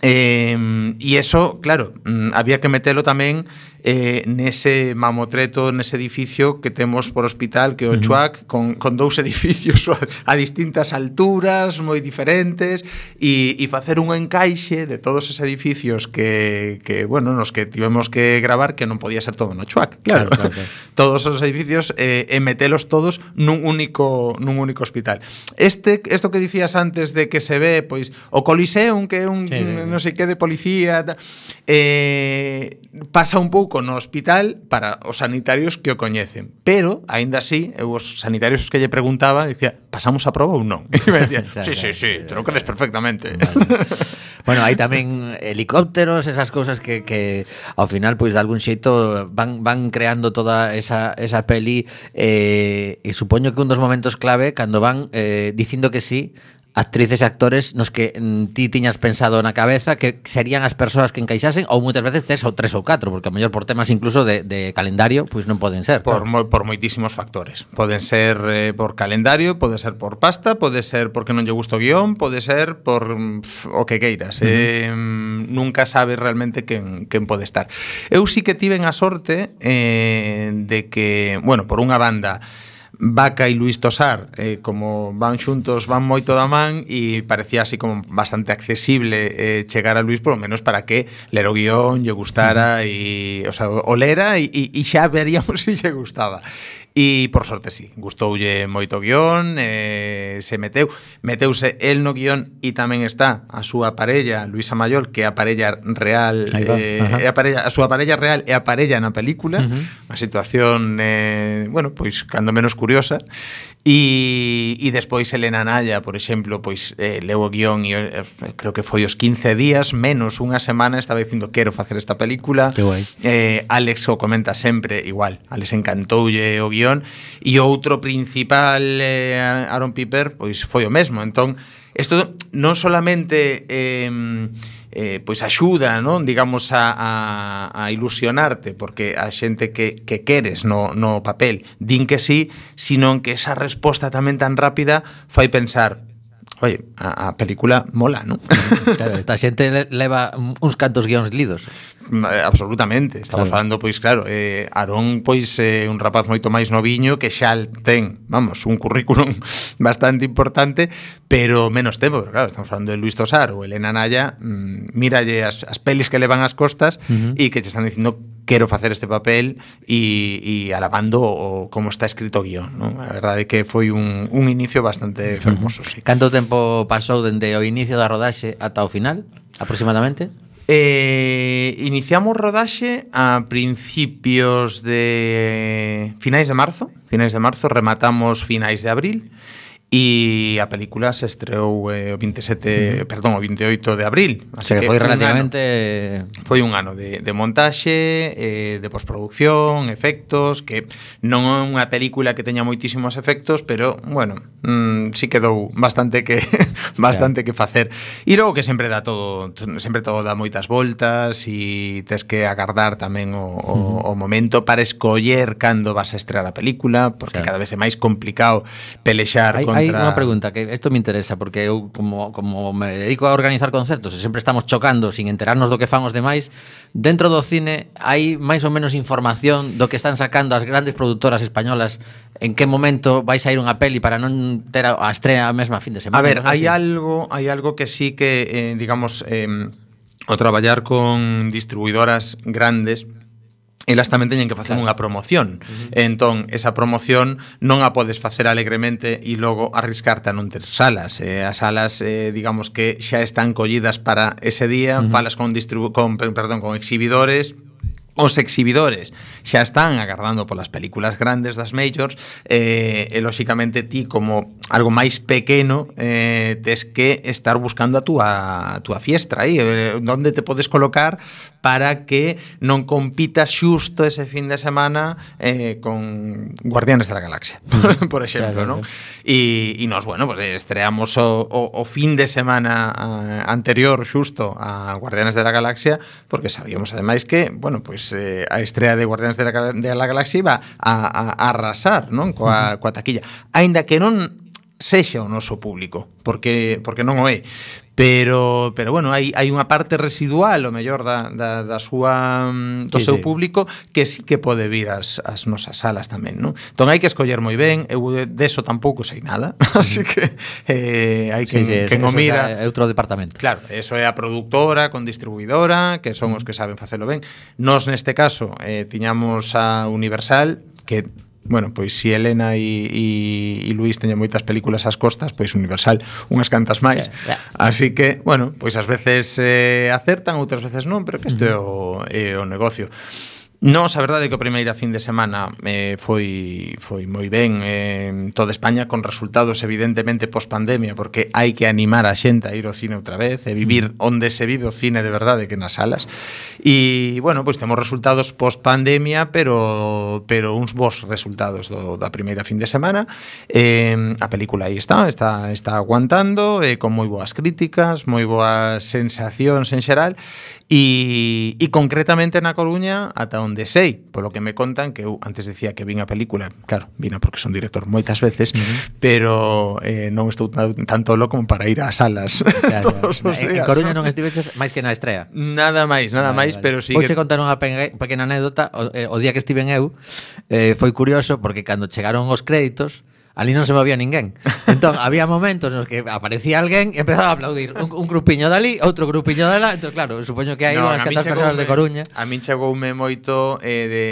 Eh, e eso, claro, mm, había que metelo tamén eh, nese mamotreto, nese edificio que temos por hospital, que é o Chuac, con, con dous <laughs> edificios a, a distintas alturas, moi diferentes, e, e facer un encaixe de todos os edificios que, que, bueno, nos que tivemos que gravar, que non podía ser todo no Chuac, claro. claro, claro, claro. <laughs> todos os edificios eh, e metelos todos nun único, nun único hospital. Este, esto que dicías antes, antes de que se ve pois o Coliseum, que é un sí, non sei que de policía, ta, eh, pasa un pouco no hospital para os sanitarios que o coñecen. Pero, aínda así, eu os sanitarios os que lle preguntaba, dicía, pasamos a proba ou non? <laughs> E me dicían, <laughs> sí, sí, sí, te lo crees perfectamente. Vale. bueno, hai tamén helicópteros, esas cousas que, que ao final, pois, de algún xeito van, van creando toda esa, esa peli eh, e supoño que un dos momentos clave cando van eh, dicindo que sí actrices e actores nos que mm, ti tiñas pensado na cabeza que serían as persoas que encaixasen ou moitas veces tes ou tres ou catro, porque a mellor por temas incluso de, de calendario, pois non poden ser. Por, claro. mo, por moitísimos factores. Poden ser eh, por calendario, pode ser por pasta, pode ser porque non lle gusto o guión, pode ser por mm, pff, o que queiras. Uh -huh. eh, nunca sabes realmente quen, quen pode estar. Eu sí que tiven a sorte eh, de que, bueno, por unha banda, Vaca e Luis Tosar, eh, como van xuntos, van moito da man e parecía así como bastante accesible eh, chegar a Luis, polo menos para que ler o guión, lle gustara mm. e, o sea, o lera e, e xa veríamos <laughs> se lle gustaba. E por sorte sí, gustoulle moito o guión, eh, se meteu, meteuse el no guión e tamén está a súa parella, Luisa Mayol, que é a parella real, va, eh, ajá. é a parella, a súa parella real é a parella na película, uh -huh. unha situación eh, bueno, pois cando menos curiosa. E, e despois Elena Anaya, por exemplo, pois eh, leo o guión e eh, creo que foi os 15 días menos unha semana estaba dicindo quero facer esta película. Que guai. Eh, Alex o comenta sempre igual, Alex encantoulle o guión e outro principal eh, Aaron Piper pois foi o mesmo. Entón, isto non solamente eh, eh, pois axuda, non? digamos, a, a, a ilusionarte, porque a xente que, que queres no, no papel din que sí, sino que esa resposta tamén tan rápida fai pensar, Oye, a, a película mola, non? <laughs> Claro, esta xente leva uns cantos guións lidos. Eh, absolutamente, estamos claro. falando, pois claro, eh, Arón, pois eh, un rapaz moito máis noviño que xa ten, vamos, un currículum <laughs> bastante importante, pero menos tempo, pero claro, estamos falando de Luis Tosar ou Elena Naya, mmm, míralle as, as pelis que levan as costas e uh -huh. que te están dicindo quero facer este papel e, e alabando o, como está escrito o guión non? a verdade é que foi un, un inicio bastante fermoso sí. Canto tempo pasou dende o inicio da rodaxe ata o final, aproximadamente? Eh, iniciamos rodaxe a principios de finais de marzo, finais de marzo, rematamos finais de abril E a película se estreou eh, o 27, mm. perdón, o 28 de abril, así o sea, que, foi relativamente un ano, foi un ano de de montaxe, eh de postproducción, efectos, que non é unha película que teña moitísimos efectos, pero bueno, mm, si sí quedou bastante que <laughs> bastante yeah. que facer. E logo que sempre dá todo, sempre todo dá moitas voltas e tes que agardar tamén o, o, mm. o momento para escoller cando vas a estrear a película, porque yeah. cada vez é máis complicado pelexar hai, con Hai unha pregunta que isto me interesa porque eu como como me dedico a organizar concertos e sempre estamos chocando sin enterarnos do que fan os demais, dentro do cine hai máis ou menos información do que están sacando as grandes produtoras españolas en que momento vai ir unha peli para non ter a, a estrena a mesma fin de semana. A ver, hai algo, hai algo que sí que eh, digamos eh, o traballar con distribuidoras grandes elas tamén teñen que facer claro. unha promoción. Uh -huh. Entón, esa promoción non a podes facer alegremente e logo arriscarte a non ter salas. Eh, as salas, eh, digamos que xa están collidas para ese día, uh -huh. falas con, con, perdón, con exhibidores, Os exhibidores xa están agardando polas películas grandes das majors eh, e, lóxicamente, ti como algo máis pequeno eh, tes que estar buscando a túa, a túa fiestra aí, eh, onde te podes colocar para que non compita xusto ese fin de semana eh, con Guardianes da Galaxia, <laughs> por exemplo, claro, non? E, e nos, bueno, pues, estreamos o, o, o fin de semana a, anterior xusto a Guardianes da Galaxia, porque sabíamos ademais que, bueno, pues, eh, a estrea de Guardianes da, da Galaxia iba a, a, a arrasar, non? Coa, coa taquilla. Ainda que non sexa o noso público, porque porque non o é. Pero pero bueno, hai hai unha parte residual, o mellor da da da súa mm, do sí, seu sí. público que sí que pode vir ás ás nosas salas tamén, non? Entón hai que escoller moi ben, eu deso de tampouco sei nada, <laughs> así mm. que eh hai que sí, sí, que o mira. É outro departamento. Claro, eso é a produtora con distribuidora, que son os mm. que saben facelo ben. Nos neste caso eh tiñamos a Universal que bueno, pois si Elena e, e, e Luís teñen moitas películas ás costas, pois Universal unhas cantas máis. Así que, bueno, pois ás veces eh, acertan, outras veces non, pero que este é o, é o negocio. Nos, a verdade, que o primeira fin de semana eh, foi, foi moi ben eh, toda España con resultados evidentemente post pandemia porque hai que animar a xente a ir ao cine outra vez e vivir mm. onde se vive o cine de verdade que nas salas. E, bueno, pois temos resultados post pandemia pero, pero uns bons resultados do, da primeira fin de semana. Eh, a película aí está está, está aguantando eh, con moi boas críticas moi boas sensacións en xeral E, e concretamente na Coruña ata onde sei, polo que me contan que eu antes decía que vin a película, claro, vina porque son director moitas veces, uh -huh. pero eh, non estou tan tolo como para ir ás salas. Claro, <laughs> todos os días. En Coruña non estiveches máis que na estrea. Nada máis, nada vale, máis, vale. pero sí Vou que... contar unha pequena anécdota, o, eh, o día que estiven eu, eh, foi curioso porque cando chegaron os créditos, Ali non se movía ninguén. Entón, <laughs> había momentos nos que aparecía alguén e empezaba a aplaudir un, un grupiño dali, outro grupiño dala. Entón, claro, supoño que hai no, unhas cantas persoas de Coruña. A min chegoume moito eh, de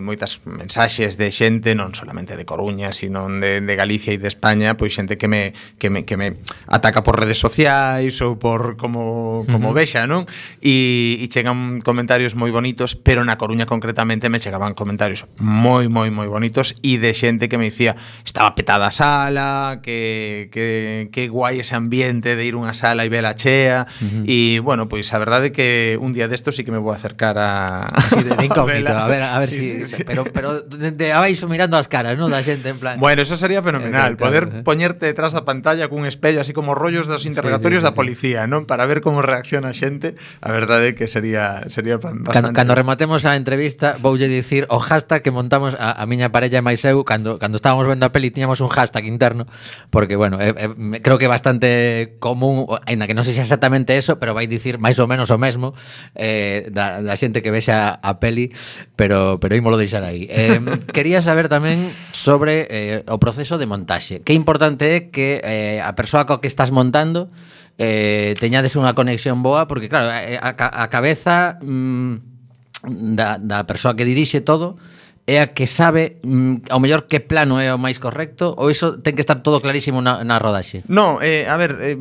moitas mensaxes de xente, non solamente de Coruña, sino de, de Galicia e de España, pois xente que me, que me, que me ataca por redes sociais ou por como, como uh -huh. vexa, non? E, e chegan comentarios moi bonitos, pero na Coruña concretamente me chegaban comentarios moi, moi, moi bonitos e de xente que me dicía, estaba apetada sala, que, que, que guai ese ambiente de ir unha sala e ver a chea, uh -huh. e, bueno, pois a verdade é que un día desto sí que me vou acercar a... Sí, <laughs> de, de incógnito, a ver, a ver sí, si... Sí, sí. Pero, pero de, de abaixo mirando as caras, non, da xente, en plan... Bueno, eso sería fenomenal, eh, claro, poder eh. poñerte detrás da pantalla cun espello, así como rollos dos interrogatorios sí, sí, sí, da policía, non? Para ver como reacciona a xente, a verdade é que sería sería bastante... Cando, cando rematemos a entrevista, voulle dicir o hashtag que montamos a, a miña parella e máis eu cando, cando estábamos vendo a peli tiñamos un hashtag interno, porque, bueno, eh, eh, creo que é bastante común, aínda que non sei se exactamente eso, pero vai dicir máis ou menos o mesmo eh, da, da xente que vexa a peli, pero, pero ímolo deixar aí. Eh, <laughs> quería saber tamén sobre eh, o proceso de montaxe. Que importante é que eh, a persoa co que estás montando eh, teñades unha conexión boa, porque, claro, a, a, a cabeza... Mm, da, da persoa que dirixe todo é a que sabe mm, ao mellor que plano é o máis correcto ou iso ten que estar todo clarísimo na, na rodaxe? No, eh, a ver, eh,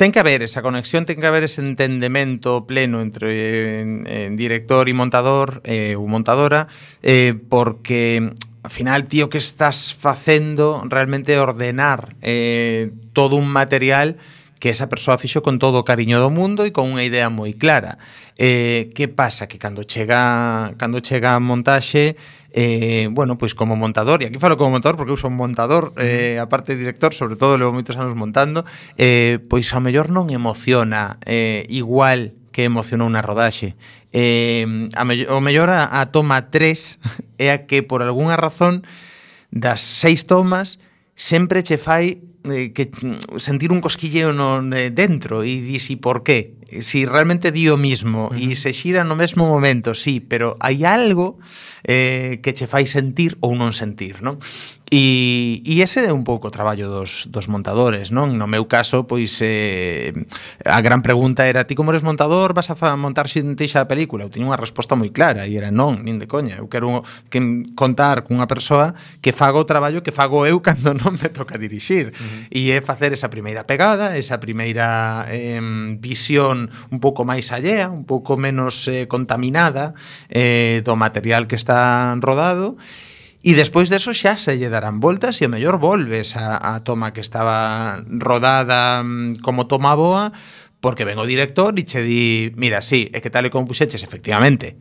ten que haber esa conexión, ten que haber ese entendemento pleno entre eh, en, en director e montador eh, ou montadora eh, porque al final, tío, que estás facendo realmente ordenar eh, todo un material que esa persoa fixo con todo o cariño do mundo e con unha idea moi clara. Eh, que pasa? Que cando chega, cando chega a montaxe, eh, bueno, pois como montador, e aquí falo como montador porque eu son montador, eh, aparte de director, sobre todo levo moitos anos montando, eh, pois ao mellor non emociona eh, igual que emocionou na rodaxe. Eh, a mellor, o mellor a, a toma 3 <laughs> é a que por algunha razón das seis tomas sempre che fai eh, que mm, sentir un cosquilleo no, eh, dentro e disi por qué? Si realmente di o mismo uh -huh. e se xira no mesmo momento, sí, pero hai algo eh, que che fai sentir ou non sentir, non? E, e ese é un pouco o traballo dos, dos montadores, non? No meu caso, pois, eh, a gran pregunta era ti como eres montador, vas a montar xintixa a película? Eu tiña unha resposta moi clara e era non, nin de coña. Eu quero que contar cunha persoa que fago o traballo que fago eu cando <laughs> non me toca dirixir. Uh -huh. E é facer esa primeira pegada, esa primeira eh, visión un pouco máis allea, un pouco menos eh, contaminada eh, do material que está está rodado E despois deso xa se lle darán voltas e o mellor volves a, a toma que estaba rodada mm, como toma boa porque ven o director e che di mira, sí, é que tal e como puxeches efectivamente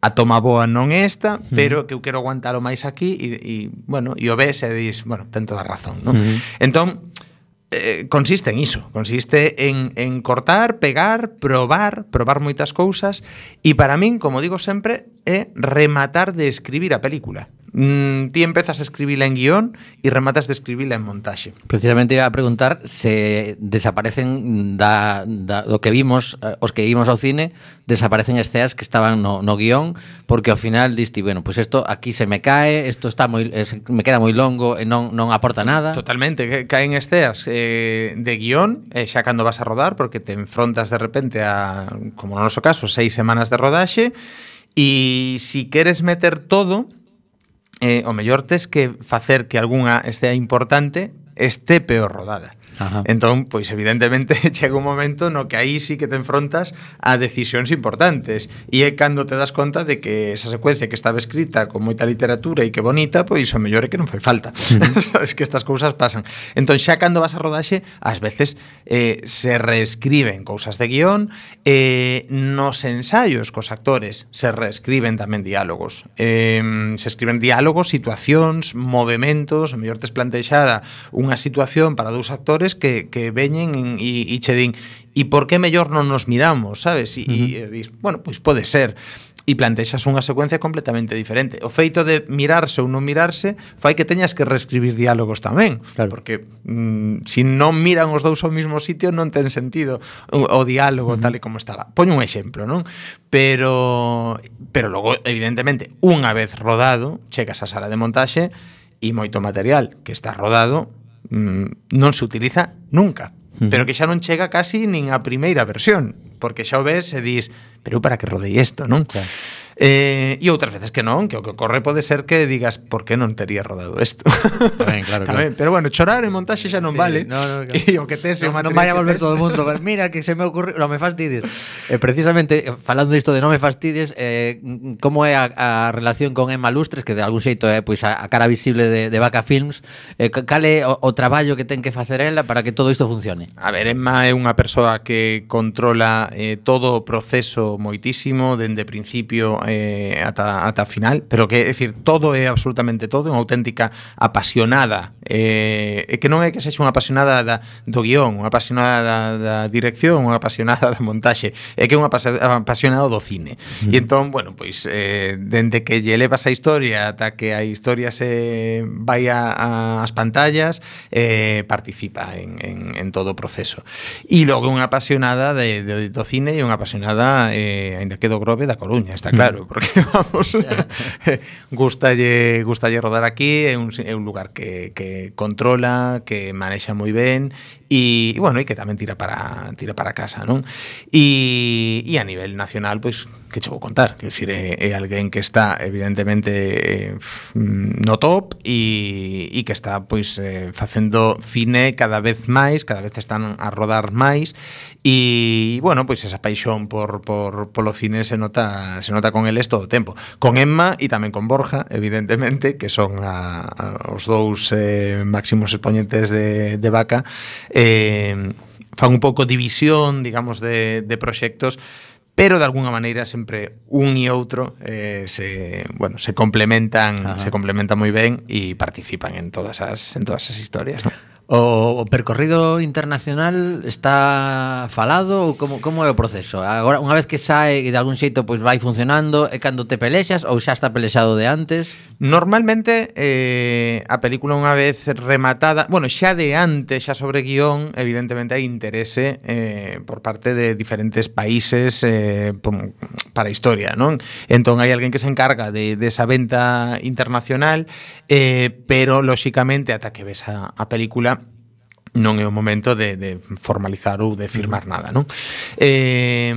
a toma boa non é esta, pero que eu quero aguantar o máis aquí e, e bueno, e o ves e dis, bueno, ten toda a razón, non? Mm. Entón, eh, consiste en iso, consiste en, en cortar, pegar, probar, probar moitas cousas e para min, como digo sempre, é rematar de escribir a película. Mm, ti empezas a escribila en guión e rematas de escribila en montaxe. Precisamente iba a preguntar se desaparecen da, da do que vimos, eh, os que vimos ao cine, desaparecen escenas que estaban no, no guión, porque ao final diste, bueno, pues isto aquí se me cae, isto está moi eh, es, me queda moi longo e non non aporta nada. Totalmente, caen esteas eh, de guión, eh, xa cando vas a rodar porque te enfrontas de repente a como no noso caso, seis semanas de rodaxe e si queres meter todo, eh, o mellor tes que facer que algunha estea importante este peor rodada. Ajá. Entón, pois evidentemente <laughs> chega un momento no que aí sí que te enfrontas a decisións importantes e é cando te das conta de que esa secuencia que estaba escrita con moita literatura e que bonita, pois o mellor é que non fai falta. <laughs> Sabes que estas cousas pasan. Entón xa cando vas a rodaxe, ás veces eh, se reescriben cousas de guión, eh, nos ensaios cos actores se reescriben tamén diálogos. Eh, se escriben diálogos, situacións, movimentos, o mellor tes plantexada unha situación para dous actores que, que veñen e, e che din e por que mellor non nos miramos, sabes? E, uh -huh. e dis, bueno, pois pode ser e plantexas unha secuencia completamente diferente. O feito de mirarse ou non mirarse fai que teñas que reescribir diálogos tamén, claro. porque mm, se si non miran os dous ao mesmo sitio non ten sentido o, o diálogo uh -huh. tal e como estaba. Poño un exemplo, non? Pero pero logo evidentemente unha vez rodado, chegas á sala de montaxe e moito material que está rodado mm, non se utiliza nunca, uh pero que xa non chega casi nin a primeira versión, porque xa o ves e dis, pero para que rodei isto, non? Claro. Eh, e outras veces que non, que o que ocorre pode ser que digas por que non tería rodado isto. Tamén, claro, Tamén. <laughs> claro. Pero bueno, chorar en montaxe xa non sí, vale. No, no, claro. E o que tes no, non vai a volver todo o mundo. Pero mira que se me ocurriu, non me fastidies. Eh, precisamente eh, falando disto de non me fastidies, eh, como é a, a relación con Emma Lustres, que de algún xeito é eh, pois a, a cara visible de, de Vaca Films, eh, cal é o, o traballo que ten que facer ela para que todo isto funcione? A ver, Emma é unha persoa que controla eh, todo o proceso moitísimo dende principio eh, ata, ata final, pero que, é dicir, todo é absolutamente todo, unha auténtica apasionada, eh, que non é que sexa unha apasionada da, do guión, unha apasionada da, da dirección, unha apasionada da montaxe, é que é unha apasionada do cine. Mm. E entón, bueno, pois, eh, dende que lle levas a historia ata que a historia se vai a, a as pantallas, eh, participa en, en, en todo o proceso. E logo unha apasionada de, de, do cine e unha apasionada, eh, ainda que do Grove, da Coruña, está claro, mm claro, porque <laughs> vamos, <laughs> gustalle, gustalle rodar aquí, é un, é un lugar que, que controla, que manexa moi ben e, e bueno, e que tamén tira para tira para casa, non? E, e a nivel nacional, pois pues, que che vou contar, que decir, é, é alguén que está evidentemente eh, no top e, e que está pois eh, facendo cine cada vez máis, cada vez están a rodar máis e, bueno, pois esa paixón por, por polo cine se nota se nota con con eles todo o tempo. Con Emma e tamén con Borja, evidentemente, que son a, a, os dous eh, máximos exponentes de, de Vaca, eh, fan un pouco división, digamos, de, de proxectos, pero de alguna maneira sempre un e outro eh, se, bueno, se complementan, Ajá. se complementan moi ben e participan en todas as en todas as historias, ¿no? O percorrido internacional está falado ou como, como é o proceso? Agora, unha vez que sae e de algún xeito pois vai funcionando, é cando te pelexas ou xa está pelexado de antes? Normalmente eh, a película unha vez rematada, bueno, xa de antes, xa sobre guión, evidentemente hai interese eh, por parte de diferentes países eh, para a historia, non? Entón hai alguén que se encarga de, de esa venta internacional, eh, pero lóxicamente ata que ves a, a película non é o momento de, de formalizar ou de firmar nada, non? Eh,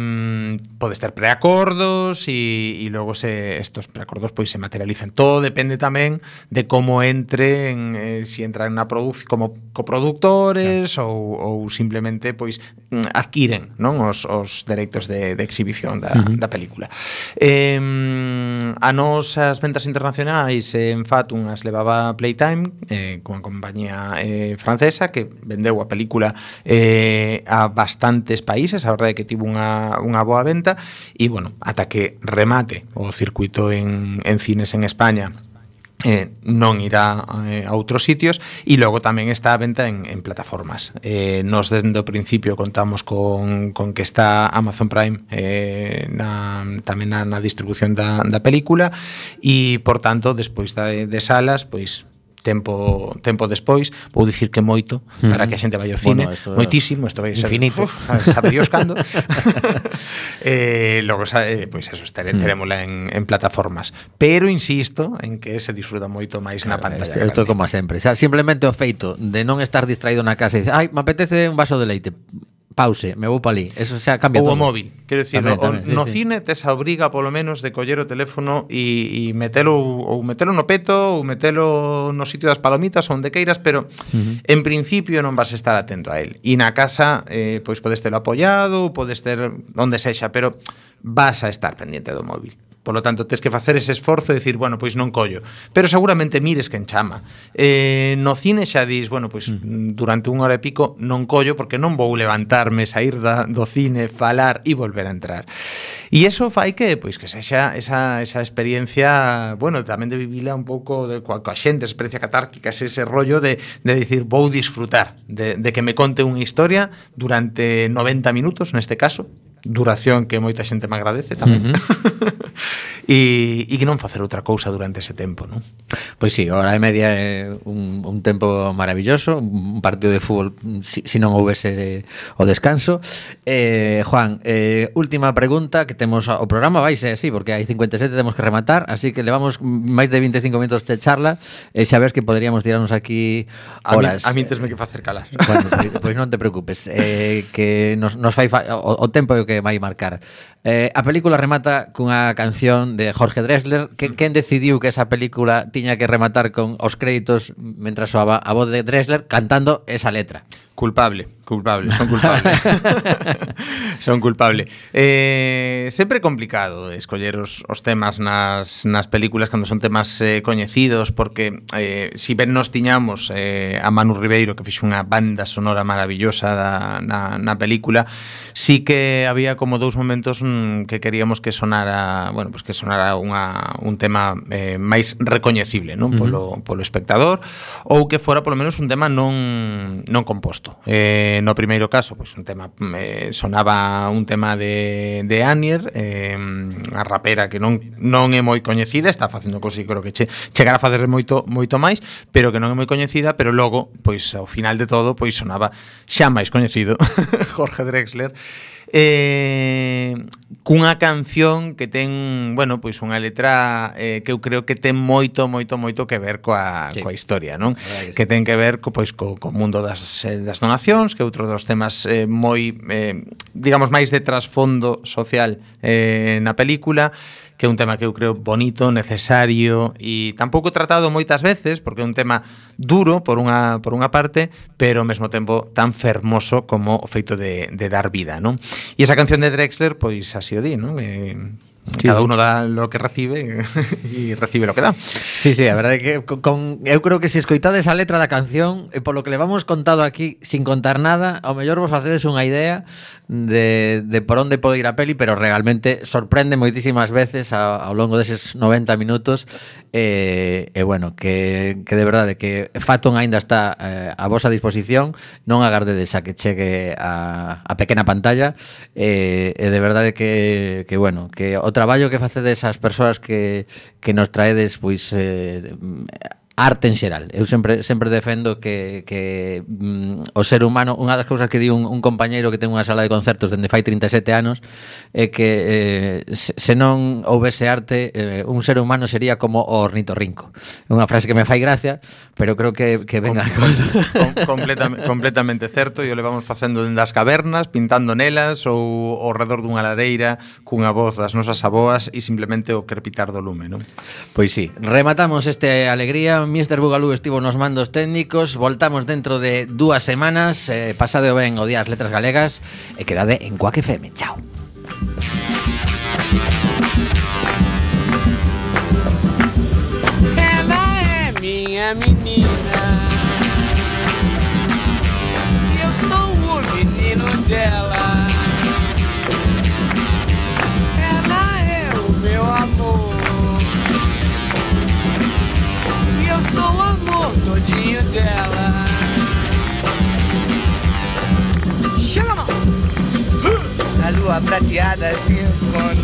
podes ter preacordos e, e logo se estos preacordos pois se materializan. Todo depende tamén de como entren, eh, si entran na produción como coproductores claro. ou, ou simplemente pois mm, adquiren, non, os, os dereitos de, de exhibición da, uh -huh. da película. Eh, a nos as ventas internacionais en Fatum as levaba Playtime, eh, con a compañía eh, francesa que vendeu a película eh, a bastantes países, a verdade que tivo unha, unha boa venta, e, bueno, ata que remate o circuito en, en cines en España eh, non irá eh, a outros sitios e logo tamén está a venta en, en plataformas. Eh, nos desde o principio contamos con, con que está Amazon Prime eh, na, tamén na, na distribución da, da película e por tanto despois da, de salas pois tempo tempo despois, vou dicir que moito para que a xente vai ao cine, bueno, esto, moitísimo, isto vai ser infinito, uh, sabe Dios cando. <laughs> eh, logo eh, pois eso estaré terémola en en plataformas, pero insisto en que se disfruta moito máis claro, na pantalla. Isto é como sempre, xa simplemente o feito de non estar distraído na casa e dices, "Ai, me apetece un vaso de leite." pause, me vou para ali. Eso xa cambia Ou todo. o móvil, quero dicir, tamén, tamén, sí, no sí. cine tes a obriga polo menos de coller o teléfono e, e metelo ou metelo no peto ou metelo no sitio das palomitas onde queiras, pero uh -huh. en principio non vas estar atento a él. E na casa eh, pois podes telo apoiado, podes ter onde sexa, pero vas a estar pendiente do móvil. Por lo tanto, tes que facer ese esforzo e dicir, bueno, pois non collo. Pero seguramente mires que enchama. Eh, no cine xa dis, bueno, pois mm. mm. durante unha hora e pico non collo porque non vou levantarme, sair da, do cine, falar e volver a entrar. E eso fai que, pois, que sexa esa, esa experiencia, bueno, tamén de vivila un pouco de coa, coa xente, experiencia catárquica, ese, ese rollo de, de dicir, vou disfrutar, de, de que me conte unha historia durante 90 minutos, neste caso, duración que moita xente me agradece tamén. Uh <laughs> -huh. e, e que non facer outra cousa durante ese tempo, non? Pois sí, hora e media é un, un tempo maravilloso, un partido de fútbol si, si non houvese o descanso. Eh, Juan, eh, última pregunta que temos o programa vai ser así, porque hai 57 temos que rematar, así que levamos máis de 25 minutos de charla e xa ves que poderíamos tirarnos aquí horas. A mí, a mí tesme que facer calar. Bueno, pois, pois non te preocupes, eh, que nos, nos fai fa, o, o tempo que que vai marcar. Eh, a película remata cunha canción de Jorge Drexler. Que, mm. quen decidiu que esa película tiña que rematar con os créditos mentras soaba a voz de Drexler cantando esa letra? Culpable. Culpable, son culpables. <laughs> son culpable. Eh, sempre complicado escoller os, os temas nas, nas películas cando son temas eh, coñecidos porque eh, si ben nos tiñamos eh, a Manu Ribeiro que fixe unha banda sonora maravillosa da, na, na película, sí que había como dous momentos mm, que queríamos que sonara, bueno, pues que sonara unha, un tema eh, máis recoñecible, non? Polo, polo espectador ou que fora polo menos un tema non non composto. Eh, no primeiro caso, pois un tema mm, eh, sonaba un tema de, de Anier, eh, a rapera que non non é moi coñecida, está facendo cosas creo que che, chegará a facer moito moito máis, pero que non é moi coñecida, pero logo, pois ao final de todo, pois sonaba xa máis coñecido <laughs> Jorge Drexler eh, cunha canción que ten, bueno, pois unha letra eh, que eu creo que ten moito, moito, moito que ver coa, sí. coa historia, non? Que, sí. que ten que ver co, pois, co, co mundo das, eh, das donacións, que é outro dos temas eh, moi, eh, digamos, máis de trasfondo social eh, na película, que é un tema que eu creo bonito, necesario e tampouco tratado moitas veces porque é un tema duro por unha, por unha parte, pero ao mesmo tempo tan fermoso como o feito de, de dar vida, non? E esa canción de Drexler, pois así o di, non? Eh, Sí. Cada uno dá lo que recibe <laughs> e recibe lo que dá. Sí, sí, a verdade é que con, eu creo que se escoitades a letra da canción, e polo que levamos contado aquí sin contar nada, ao mellor vos facedes unha idea de, de por onde pode ir a peli, pero realmente sorprende moitísimas veces ao, ao longo deses 90 minutos e, eh, e eh, bueno, que, que de verdade que Faton aínda está eh, a vosa disposición, non agardedes a que chegue a, a pequena pantalla e, eh, e de verdade que, que bueno, que o traballo que facedes as persoas que, que nos traedes pois eh, arte en xeral. Eu sempre sempre defendo que, que mm, o ser humano, unha das cousas que di un, un compañeiro que ten unha sala de concertos dende fai 37 anos, é que eh, se non houvese arte, eh, un ser humano sería como o ornitorrinco. É unha frase que me fai gracia, pero creo que, que venga com, com, completamente completamente certo, e o levamos facendo dende as cavernas, pintando nelas ou ao redor dunha lareira cunha voz das nosas aboas e simplemente o crepitar do lume, non? Pois sí, rematamos este alegría Mr. Bugalú estivo nos mandos técnicos Voltamos dentro de dúas semanas eh, o ben o letras galegas E quedade en Quack FM Chao Ela é minha menina. E eu sou o menino dela. Eu sou o amor todinho dela. Chama! A lua prateada se esconde.